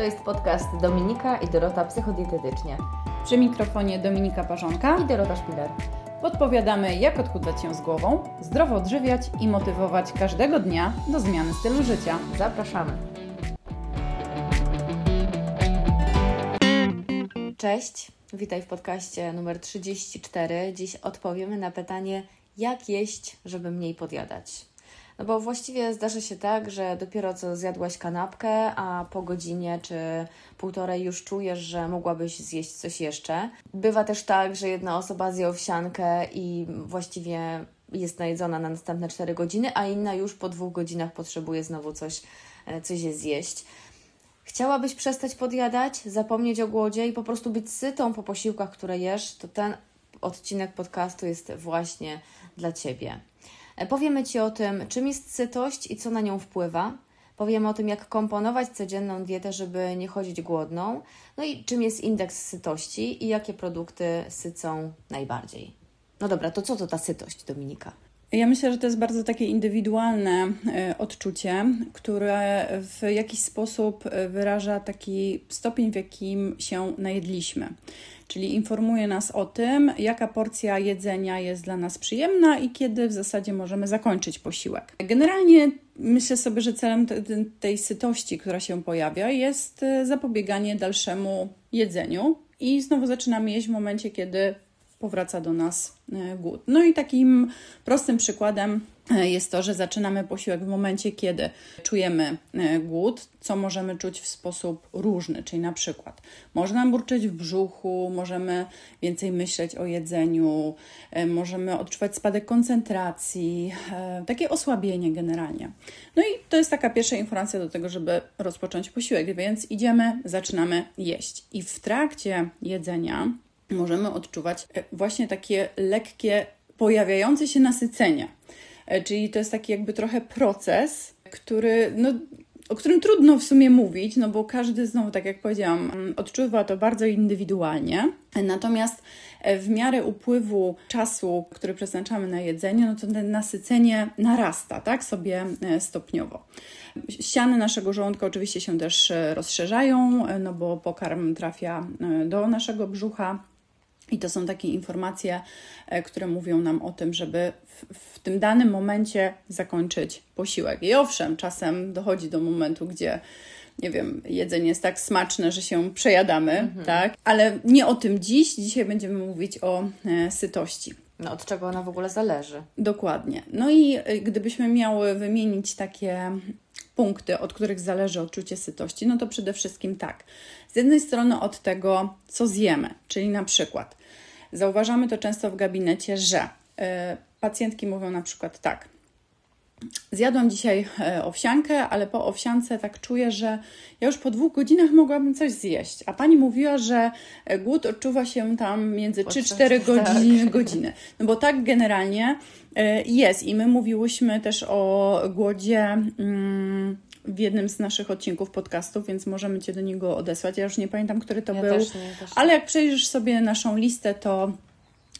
To jest podcast Dominika i Dorota Psychodietetycznie. Przy mikrofonie Dominika Parzonka i Dorota Szpiler. Podpowiadamy, jak odchudzać się z głową, zdrowo odżywiać i motywować każdego dnia do zmiany stylu życia. Zapraszamy. Cześć, witaj w podcaście numer 34. Dziś odpowiemy na pytanie, jak jeść, żeby mniej podjadać. No bo właściwie zdarza się tak, że dopiero co zjadłaś kanapkę, a po godzinie czy półtorej już czujesz, że mogłabyś zjeść coś jeszcze. Bywa też tak, że jedna osoba zje owsiankę i właściwie jest najedzona na następne 4 godziny, a inna już po dwóch godzinach potrzebuje znowu coś, e, coś zjeść. Chciałabyś przestać podjadać, zapomnieć o głodzie i po prostu być sytą po posiłkach, które jesz, to ten odcinek podcastu jest właśnie dla Ciebie. Powiemy Ci o tym, czym jest sytość i co na nią wpływa. Powiemy o tym, jak komponować codzienną dietę, żeby nie chodzić głodną. No i czym jest indeks sytości i jakie produkty sycą najbardziej. No dobra, to co to ta sytość, Dominika? Ja myślę, że to jest bardzo takie indywidualne e, odczucie, które w jakiś sposób e, wyraża taki stopień, w jakim się najedliśmy czyli informuje nas o tym, jaka porcja jedzenia jest dla nas przyjemna i kiedy w zasadzie możemy zakończyć posiłek. Generalnie myślę sobie, że celem tej sytości, która się pojawia, jest e, zapobieganie dalszemu jedzeniu i znowu zaczynamy jeść w momencie, kiedy powraca do nas e, głód. No i takim prostym przykładem e, jest to, że zaczynamy posiłek w momencie, kiedy czujemy e, głód, co możemy czuć w sposób różny, czyli na przykład może nam burczeć w brzuchu, możemy więcej myśleć o jedzeniu, możemy odczuwać spadek koncentracji, takie osłabienie generalnie. No i to jest taka pierwsza informacja do tego, żeby rozpocząć posiłek, więc idziemy, zaczynamy jeść. I w trakcie jedzenia możemy odczuwać e, właśnie takie lekkie, pojawiające się nasycenie. E, czyli to jest taki jakby trochę proces, który, no, o którym trudno w sumie mówić, no bo każdy znowu, tak jak powiedziałam, mm, odczuwa to bardzo indywidualnie. Natomiast e, w miarę upływu czasu, który przeznaczamy na jedzenie, no to to nasycenie narasta, tak, sobie stopniowo. Ściany naszego żołądka oczywiście się też rozszerzają, no bo pokarm trafia do naszego brzucha i to są takie informacje, e, które mówią nam o tym, żeby w, w, tym danym momencie zakończyć posiłek. I owszem, czasem dochodzi do momentu, gdzie nie wiem, jedzenie jest tak smaczne, że się przejadamy, mhm. tak? Ale nie o tym dziś. Dzisiaj będziemy mówić o e, sytości. No, od czego ona w ogóle zależy? Dokładnie. No i e, gdybyśmy miały wymienić takie punkty, od których zależy odczucie sytości, no to przede wszystkim tak. Z jednej strony od tego, co zjemy, czyli na przykład Zauważamy to często w gabinecie, że e, pacjentki mówią na przykład tak. Zjadłam dzisiaj e, owsiankę, ale po owsiance tak czuję, że ja już po dwóch godzinach mogłabym coś zjeść. A pani mówiła, że e, głód odczuwa się tam między 3-4 godziny, tak. godziny. No bo tak generalnie jest. I my mówiłyśmy też o głodzie. Mm, w jednym z naszych odcinków podcastów, więc możemy Cię do niego odesłać. Ja już nie pamiętam, który to ja był. Też nie, też ale jak przejrzysz sobie naszą listę, to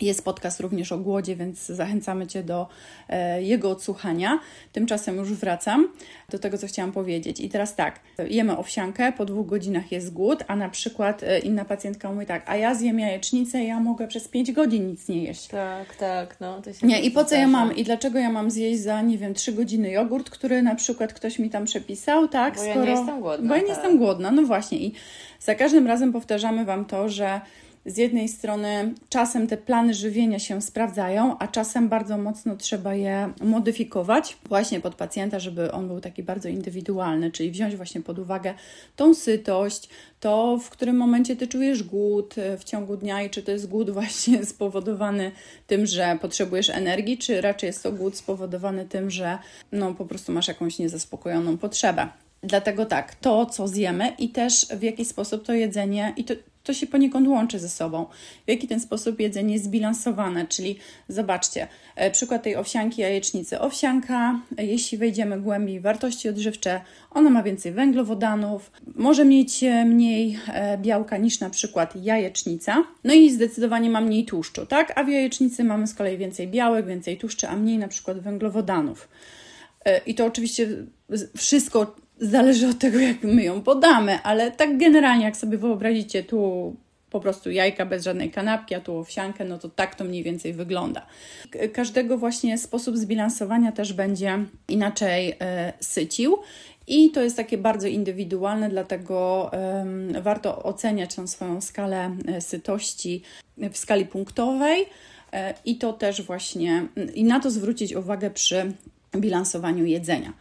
jest podcast również o głodzie, więc zachęcamy Cię do e, jego odsłuchania. Tymczasem już wracam do tego, co chciałam powiedzieć. I teraz tak, jemy owsiankę, po dwóch godzinach jest głód, a na przykład e, inna pacjentka mówi tak, a ja zjem jajecznicę, ja mogę przez pięć godzin nic nie jeść. Tak, tak, no. To się nie, i po co ja mam, i dlaczego ja mam zjeść za, nie wiem, trzy godziny jogurt, który na przykład ktoś mi tam przepisał, tak? Bo skoro... ja nie jestem głodna. Bo ja nie tak. jestem głodna, no właśnie. I za każdym razem powtarzamy Wam to, że z jednej strony czasem te plany żywienia się sprawdzają, a czasem bardzo mocno trzeba je modyfikować właśnie pod pacjenta, żeby on był taki bardzo indywidualny, czyli wziąć właśnie pod uwagę tą sytość, to w którym momencie ty czujesz głód w ciągu dnia i czy to jest głód właśnie spowodowany tym, że potrzebujesz energii, czy raczej jest to głód spowodowany tym, że no po prostu masz jakąś niezaspokojoną potrzebę. Dlatego tak, to co zjemy i też w jaki sposób to jedzenie, i to, to się poniekąd łączy ze sobą. W jaki ten sposób jedzenie jest zbilansowane, czyli zobaczcie, e, przykład tej owsianki jajecznicy. Owsianka, e, jeśli wejdziemy głębiej w wartości odżywcze, ona ma więcej węglowodanów, może mieć e, mniej białka niż na przykład jajecznica, no i zdecydowanie ma mniej tłuszczu, tak? A w jajecznicy mamy z kolei więcej białek, więcej tłuszczy, a mniej na przykład węglowodanów. I to oczywiście wszystko zależy od tego, jak my ją podamy, ale tak generalnie, jak sobie wyobrazicie tu po prostu jajka bez żadnej kanapki, a tu owsiankę, no to tak to mniej więcej wygląda. Każdego właśnie sposób zbilansowania też będzie inaczej e, sycił. I to jest takie bardzo indywidualne, dlatego warto oceniać tą swoją skalę e, sytości w skali punktowej e, i to też właśnie, i na to zwrócić uwagę przy bilansowaniu jedzenia.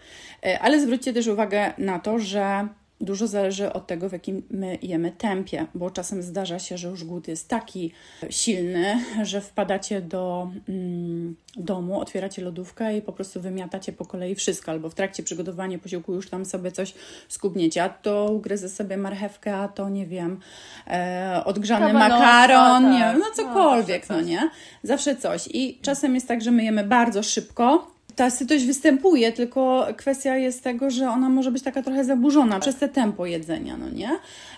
E, ale zwróćcie też uwagę na to, że Dużo zależy od tego, w jakim my jemy tempie, bo czasem zdarza się, że już głód jest taki silny, że wpadacie do mm, domu, otwieracie lodówkę i po prostu wymiatacie po kolei wszystko, albo w trakcie przygotowania posiłku już tam sobie coś skubniecie, a to ugryzę sobie marchewkę, a to nie wiem, e, odgrzany Kabanosa, makaron, tak. nie, no cokolwiek, no, no nie? Zawsze coś. I czasem jest tak, że my jemy bardzo szybko, ta sytość występuje, tylko kwestia jest tego, że ona może być taka trochę zaburzona przez te tempo jedzenia, no nie?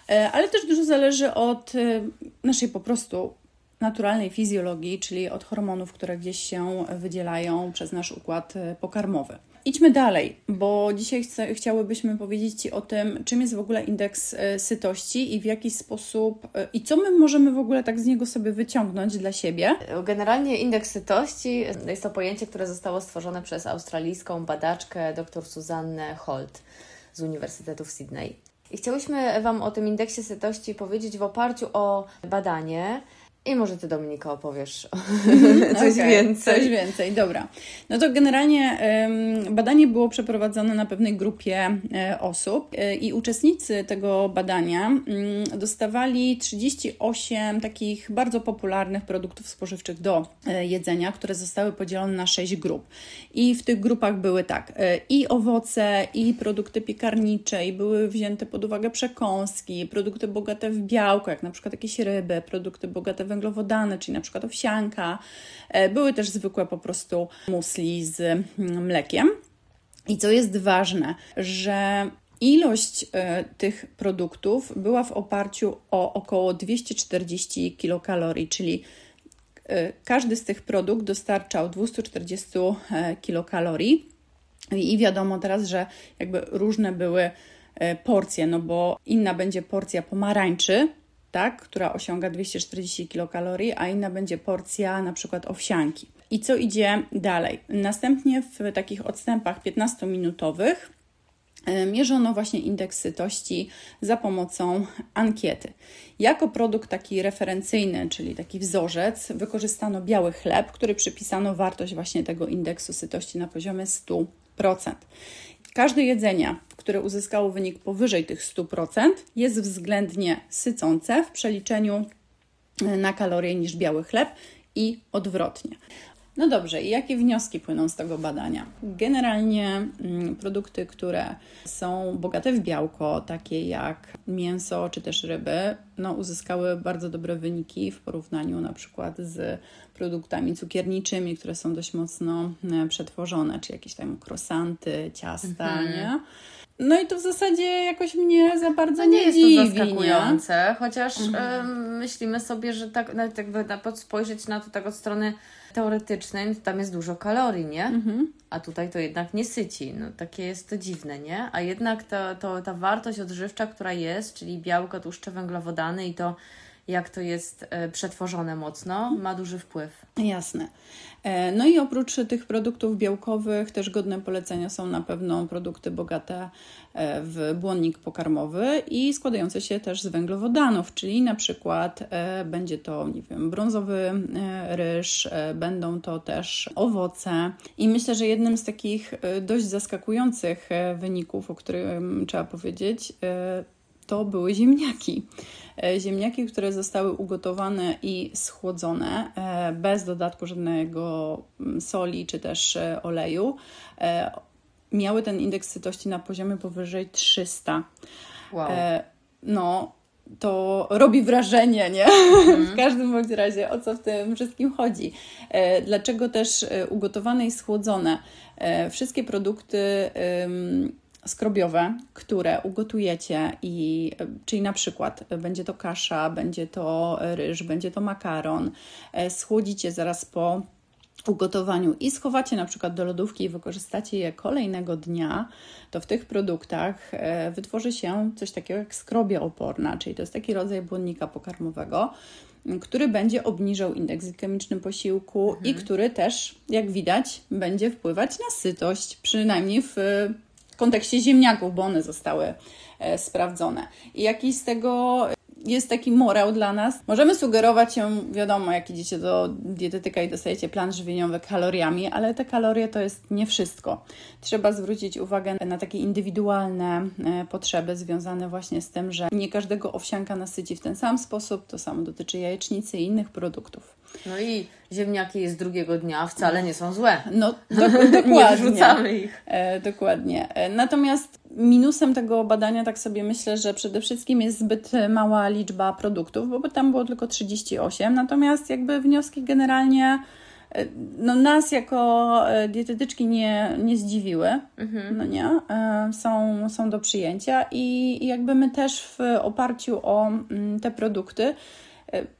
E, ale też dużo zależy od e, naszej po prostu naturalnej fizjologii, czyli od hormonów, które gdzieś się wydzielają przez nasz układ e, pokarmowy. Idźmy dalej, bo dzisiaj chce, chciałybyśmy powiedzieć Ci o tym, czym jest w ogóle indeks e, sytości i w jaki sposób e, i co my możemy w ogóle tak z niego sobie wyciągnąć dla siebie. Generalnie indeks sytości jest to pojęcie, które zostało stworzone przez australijską badaczkę dr Suzannę Holt z Uniwersytetu w Sydney. I chciałyśmy Wam o tym indeksie sytości powiedzieć w oparciu o badanie, i może Ty, Dominika, opowiesz coś okay, więcej. Coś więcej, dobra. No to generalnie badanie było przeprowadzone na pewnej grupie e, osób e, i uczestnicy tego badania mm, dostawali 38 takich bardzo popularnych produktów spożywczych do e, jedzenia, które zostały podzielone na 6 grup. I w tych grupach były tak, i owoce, i produkty piekarnicze, i były wzięte pod uwagę przekąski, produkty bogate w białko, jak na przykład jakieś ryby, produkty bogate w węglowodany, czyli na przykład owsianka. E, były też zwykłe po prostu musli z mm, mlekiem. I co jest ważne, że ilość e, tych produktów była w oparciu o około 240 kilokalorii, czyli e, każdy z tych produktów dostarczał 240 kilokalorii. I wiadomo teraz, że jakby różne były porcje, no bo inna będzie porcja pomarańczy, tak, która osiąga 240 kilokalorii, a inna będzie porcja na przykład owsianki. I co idzie dalej? Następnie w takich odstępach 15-minutowych e, mierzono właśnie indeks sytości za pomocą ankiety. Jako produkt taki referencyjny, czyli taki wzorzec, wykorzystano biały chleb, który przypisano wartość właśnie tego indeksu sytości na poziomie 100%. Każde jedzenie, które uzyskało wynik powyżej tych 100%, jest względnie sycące w przeliczeniu e, na kalorie niż biały chleb i odwrotnie. No dobrze, i jakie wnioski płyną z tego badania? Generalnie mm, produkty, które są bogate w białko, takie jak mięso czy też ryby, no, uzyskały bardzo dobre wyniki w porównaniu na przykład z produktami cukierniczymi, które są dość mocno e, przetworzone, czy jakieś tam croissanty, ciasta, mhm. nie? No i to w zasadzie jakoś mnie za bardzo no nie, nie jest dziwi, to zaskakujące, nie? chociaż mhm. y, myślimy sobie, że tak, nawet jakby na, spojrzeć na to tak od strony teoretycznej, to tam jest dużo kalorii, nie? Mhm. A tutaj to jednak nie syci. No, takie jest to dziwne, nie? A jednak to, to, ta wartość odżywcza, która jest, czyli białko, tłuszcze, węglowodany i to jak to jest e, przetworzone mocno, ma duży wpływ. Jasne. E, no i oprócz tych produktów białkowych, też godne polecenia są na pewno produkty bogate e, w błonnik pokarmowy i składające się też z węglowodanów, czyli na przykład będzie to, nie wiem, brązowy ryż, będą to też owoce. I myślę, że jednym z takich dość zaskakujących wyników, o którym trzeba powiedzieć, to były ziemniaki. E, ziemniaki, które zostały ugotowane i schłodzone e, bez dodatku żadnego mm, soli czy też e, oleju, miały ten indeks sytości na poziomie powyżej 300. Wow. No, to robi wrażenie, nie? Mm. w każdym bądź razie, o co w tym wszystkim chodzi. Dlaczego też ugotowane i schłodzone? Wszystkie produkty skrobiowe, które ugotujecie i czyli na przykład będzie to kasza, będzie to ryż, będzie to makaron, e, schłodzicie zaraz po ugotowaniu i schowacie na przykład do lodówki i wykorzystacie je kolejnego dnia, to w tych produktach e, wytworzy się coś takiego jak skrobia oporna, czyli to jest taki rodzaj błonnika pokarmowego, który będzie obniżał indeks glikemiczny posiłku mhm. i który też, jak widać, będzie wpływać na sytość, przynajmniej w kontekście ziemniaków, bo one zostały e, sprawdzone. I jakiś z tego jest taki morał dla nas. Możemy sugerować się, wiadomo, jak idziecie do dietetyka i dostajecie plan żywieniowy kaloriami, ale te kalorie to jest nie wszystko. Trzeba zwrócić uwagę na takie indywidualne e, potrzeby związane właśnie z tym, że nie każdego owsianka nasyci w ten sam sposób. To samo dotyczy jajecznicy i innych produktów. No i ziemniaki z drugiego dnia wcale nie są złe. No, do, dokładnie. nie wrzucamy ich. E, dokładnie. E, natomiast minusem tego badania, tak sobie myślę, że przede wszystkim jest zbyt mała liczba produktów, bo tam było tylko 38. Natomiast jakby wnioski generalnie e, no, nas jako e, dietetyczki nie, nie zdziwiły, mhm. no nie, e, są, są do przyjęcia i jakby my też w oparciu o mm, te produkty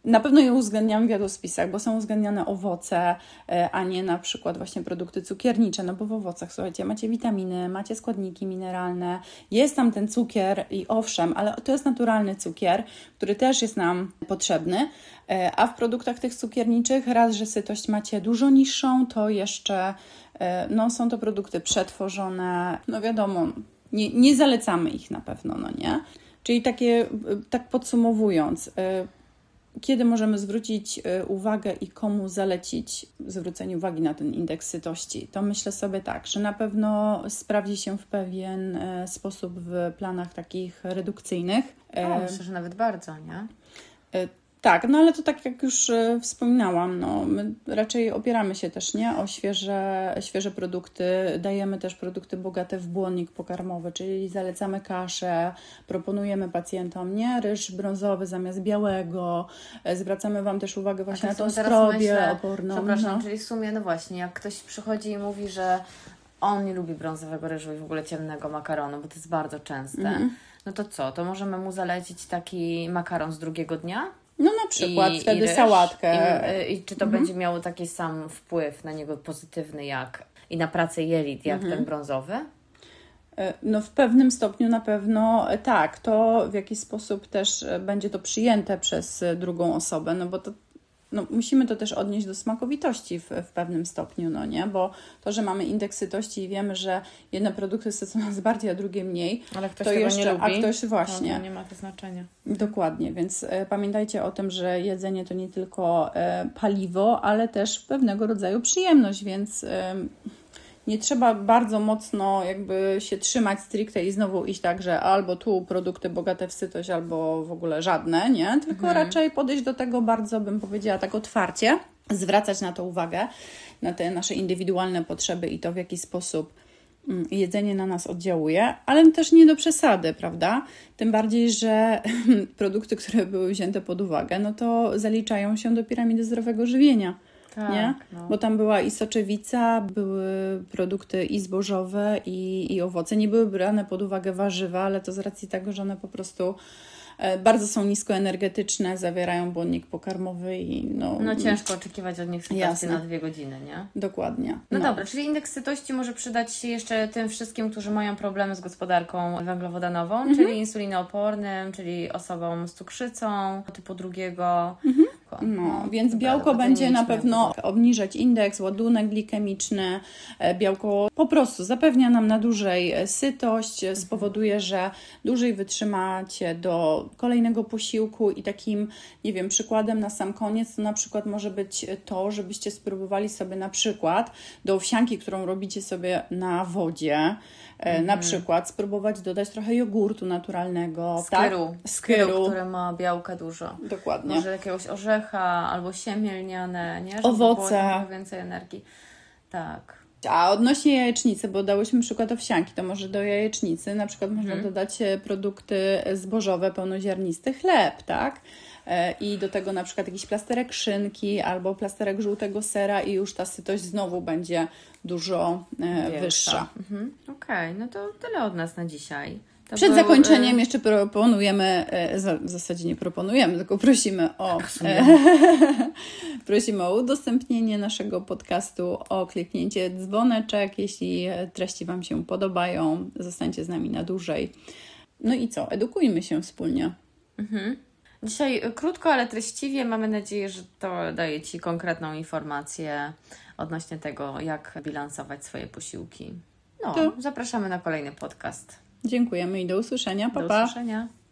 na pewno je uwzględniam w jadłospisach, bo są uwzględniane owoce, e, a nie na przykład właśnie produkty cukiernicze, no bo w owocach, słuchajcie, macie witaminy, macie składniki mineralne, jest tam ten cukier i owszem, ale to jest naturalny cukier, który też jest nam potrzebny, e, a w produktach tych cukierniczych raz, że sytość macie dużo niższą, to jeszcze no, są to produkty przetworzone, no wiadomo, nie, nie zalecamy ich na pewno, no nie? Czyli takie, tak podsumowując, kiedy możemy zwrócić y, uwagę i komu zalecić zwrócenie uwagi na ten indeks sytości? To myślę sobie tak, że na pewno sprawdzi się w pewien e, sposób w planach takich redukcyjnych. O, myślę, że nawet bardzo, nie? Tak, no ale to tak jak już e, wspominałam, no, my raczej opieramy się też nie o świeże, świeże produkty, dajemy też produkty bogate w błonnik pokarmowy, czyli zalecamy kaszę, proponujemy pacjentom nie ryż brązowy zamiast białego, e, zwracamy Wam też uwagę właśnie na tą skrobię oporną. Przepraszam, no. czyli w sumie no właśnie, jak ktoś przychodzi i mówi, że on nie lubi brązowego ryżu i w ogóle ciemnego makaronu, bo to jest bardzo częste, mm. no to co, to możemy mu zalecić taki makaron z drugiego dnia? No na przykład I, wtedy i ryż, sałatkę. I, I, czy to mhm. będzie miało taki sam wpływ na niego pozytywny jak i na pracę jelit, jak mhm. ten brązowy? E, no w pewnym stopniu na pewno e, tak. To w jakiś sposób też e, będzie to przyjęte przez drugą osobę, no bo to no, musimy to też odnieść do smakowitości w, w pewnym stopniu, no nie? Bo to, że mamy indeks sytości i wiemy, że jedne produkty sycą nas bardziej, a drugie mniej, Ale ktoś to jeszcze, nie lubi, a ktoś właśnie. To nie ma to znaczenia. Dokładnie, więc e, pamiętajcie o tym, że jedzenie to nie tylko e, paliwo, ale też pewnego rodzaju przyjemność, więc e, nie trzeba bardzo mocno jakby się trzymać stricte i znowu iść tak, że albo tu produkty bogate w sytość, albo w ogóle żadne, nie? Tylko mhm. raczej podejść do tego bardzo, bym powiedziała, tak otwarcie, zwracać na to uwagę, na te nasze indywidualne potrzeby i to, w jaki sposób mm, jedzenie na nas oddziałuje, ale też nie do przesady, prawda? Tym bardziej, że produkty, które były wzięte pod uwagę, no to zaliczają się do piramidy zdrowego żywienia tak, nie? No. Bo tam była i soczewica, były produkty i zbożowe, i, i owoce. Nie były brane pod uwagę warzywa, ale to z racji tego, że one po prostu e, bardzo są niskoenergetyczne, zawierają błonnik pokarmowy i no... No ciężko oczekiwać od nich sytuacji na dwie godziny, nie? Dokładnie. No, no, dobra, czyli indeks sytości może przydać się jeszcze tym wszystkim, którzy mają problemy z gospodarką węglowodanową, mhm. czyli insulinoopornym, czyli osobom z cukrzycą typu drugiego, mhm. No, no, więc białko będzie na pewno obniżać indeks, ładunek glikemiczny. E, białko po prostu zapewnia nam na dłużej e, sytość, e, spowoduje, że dłużej wytrzymacie do kolejnego posiłku i takim, nie wiem, przykładem na sam koniec to na przykład może być to, żebyście spróbowali sobie na przykład do owsianki, którą robicie sobie na wodzie, Mm. Na przykład spróbować dodać trochę jogurtu naturalnego. Skyru. Tak? Skyru, który ma białka dużo. Dokładnie. Może jakiegoś orzecha albo siemię lniane, nie? Żeby Owoce. więcej energii. Tak. A odnośnie jajecznicy, bo dałyśmy przykład owsianki, to może do jajecznicy na przykład można mhm. dodać e, produkty zbożowe, pełnoziernisty chleb, tak? E, I do tego na przykład jakiś plasterek szynki albo plasterek żółtego sera i już ta sytość znowu będzie dużo e, wyższa. Mhm. Okej, okay, no to tyle od nas na dzisiaj. To Przed był, zakończeniem y, jeszcze proponujemy, e, w zasadzie nie proponujemy, tylko prosimy o, Tak, e, prosimy o udostępnienie naszego podcastu, o kliknięcie dzwoneczek, jeśli e, treści Wam się podobają, zostańcie z nami na dłużej. No i co? Edukujmy się wspólnie. Dzisiaj y, krótko, ale treściwie. Mamy nadzieję, że to daje Ci konkretną informację odnośnie tego, jak bilansować swoje posiłki. No, To- zapraszamy na kolejny podcast. Dziękujemy i do usłyszenia. Pa, Do usłyszenia.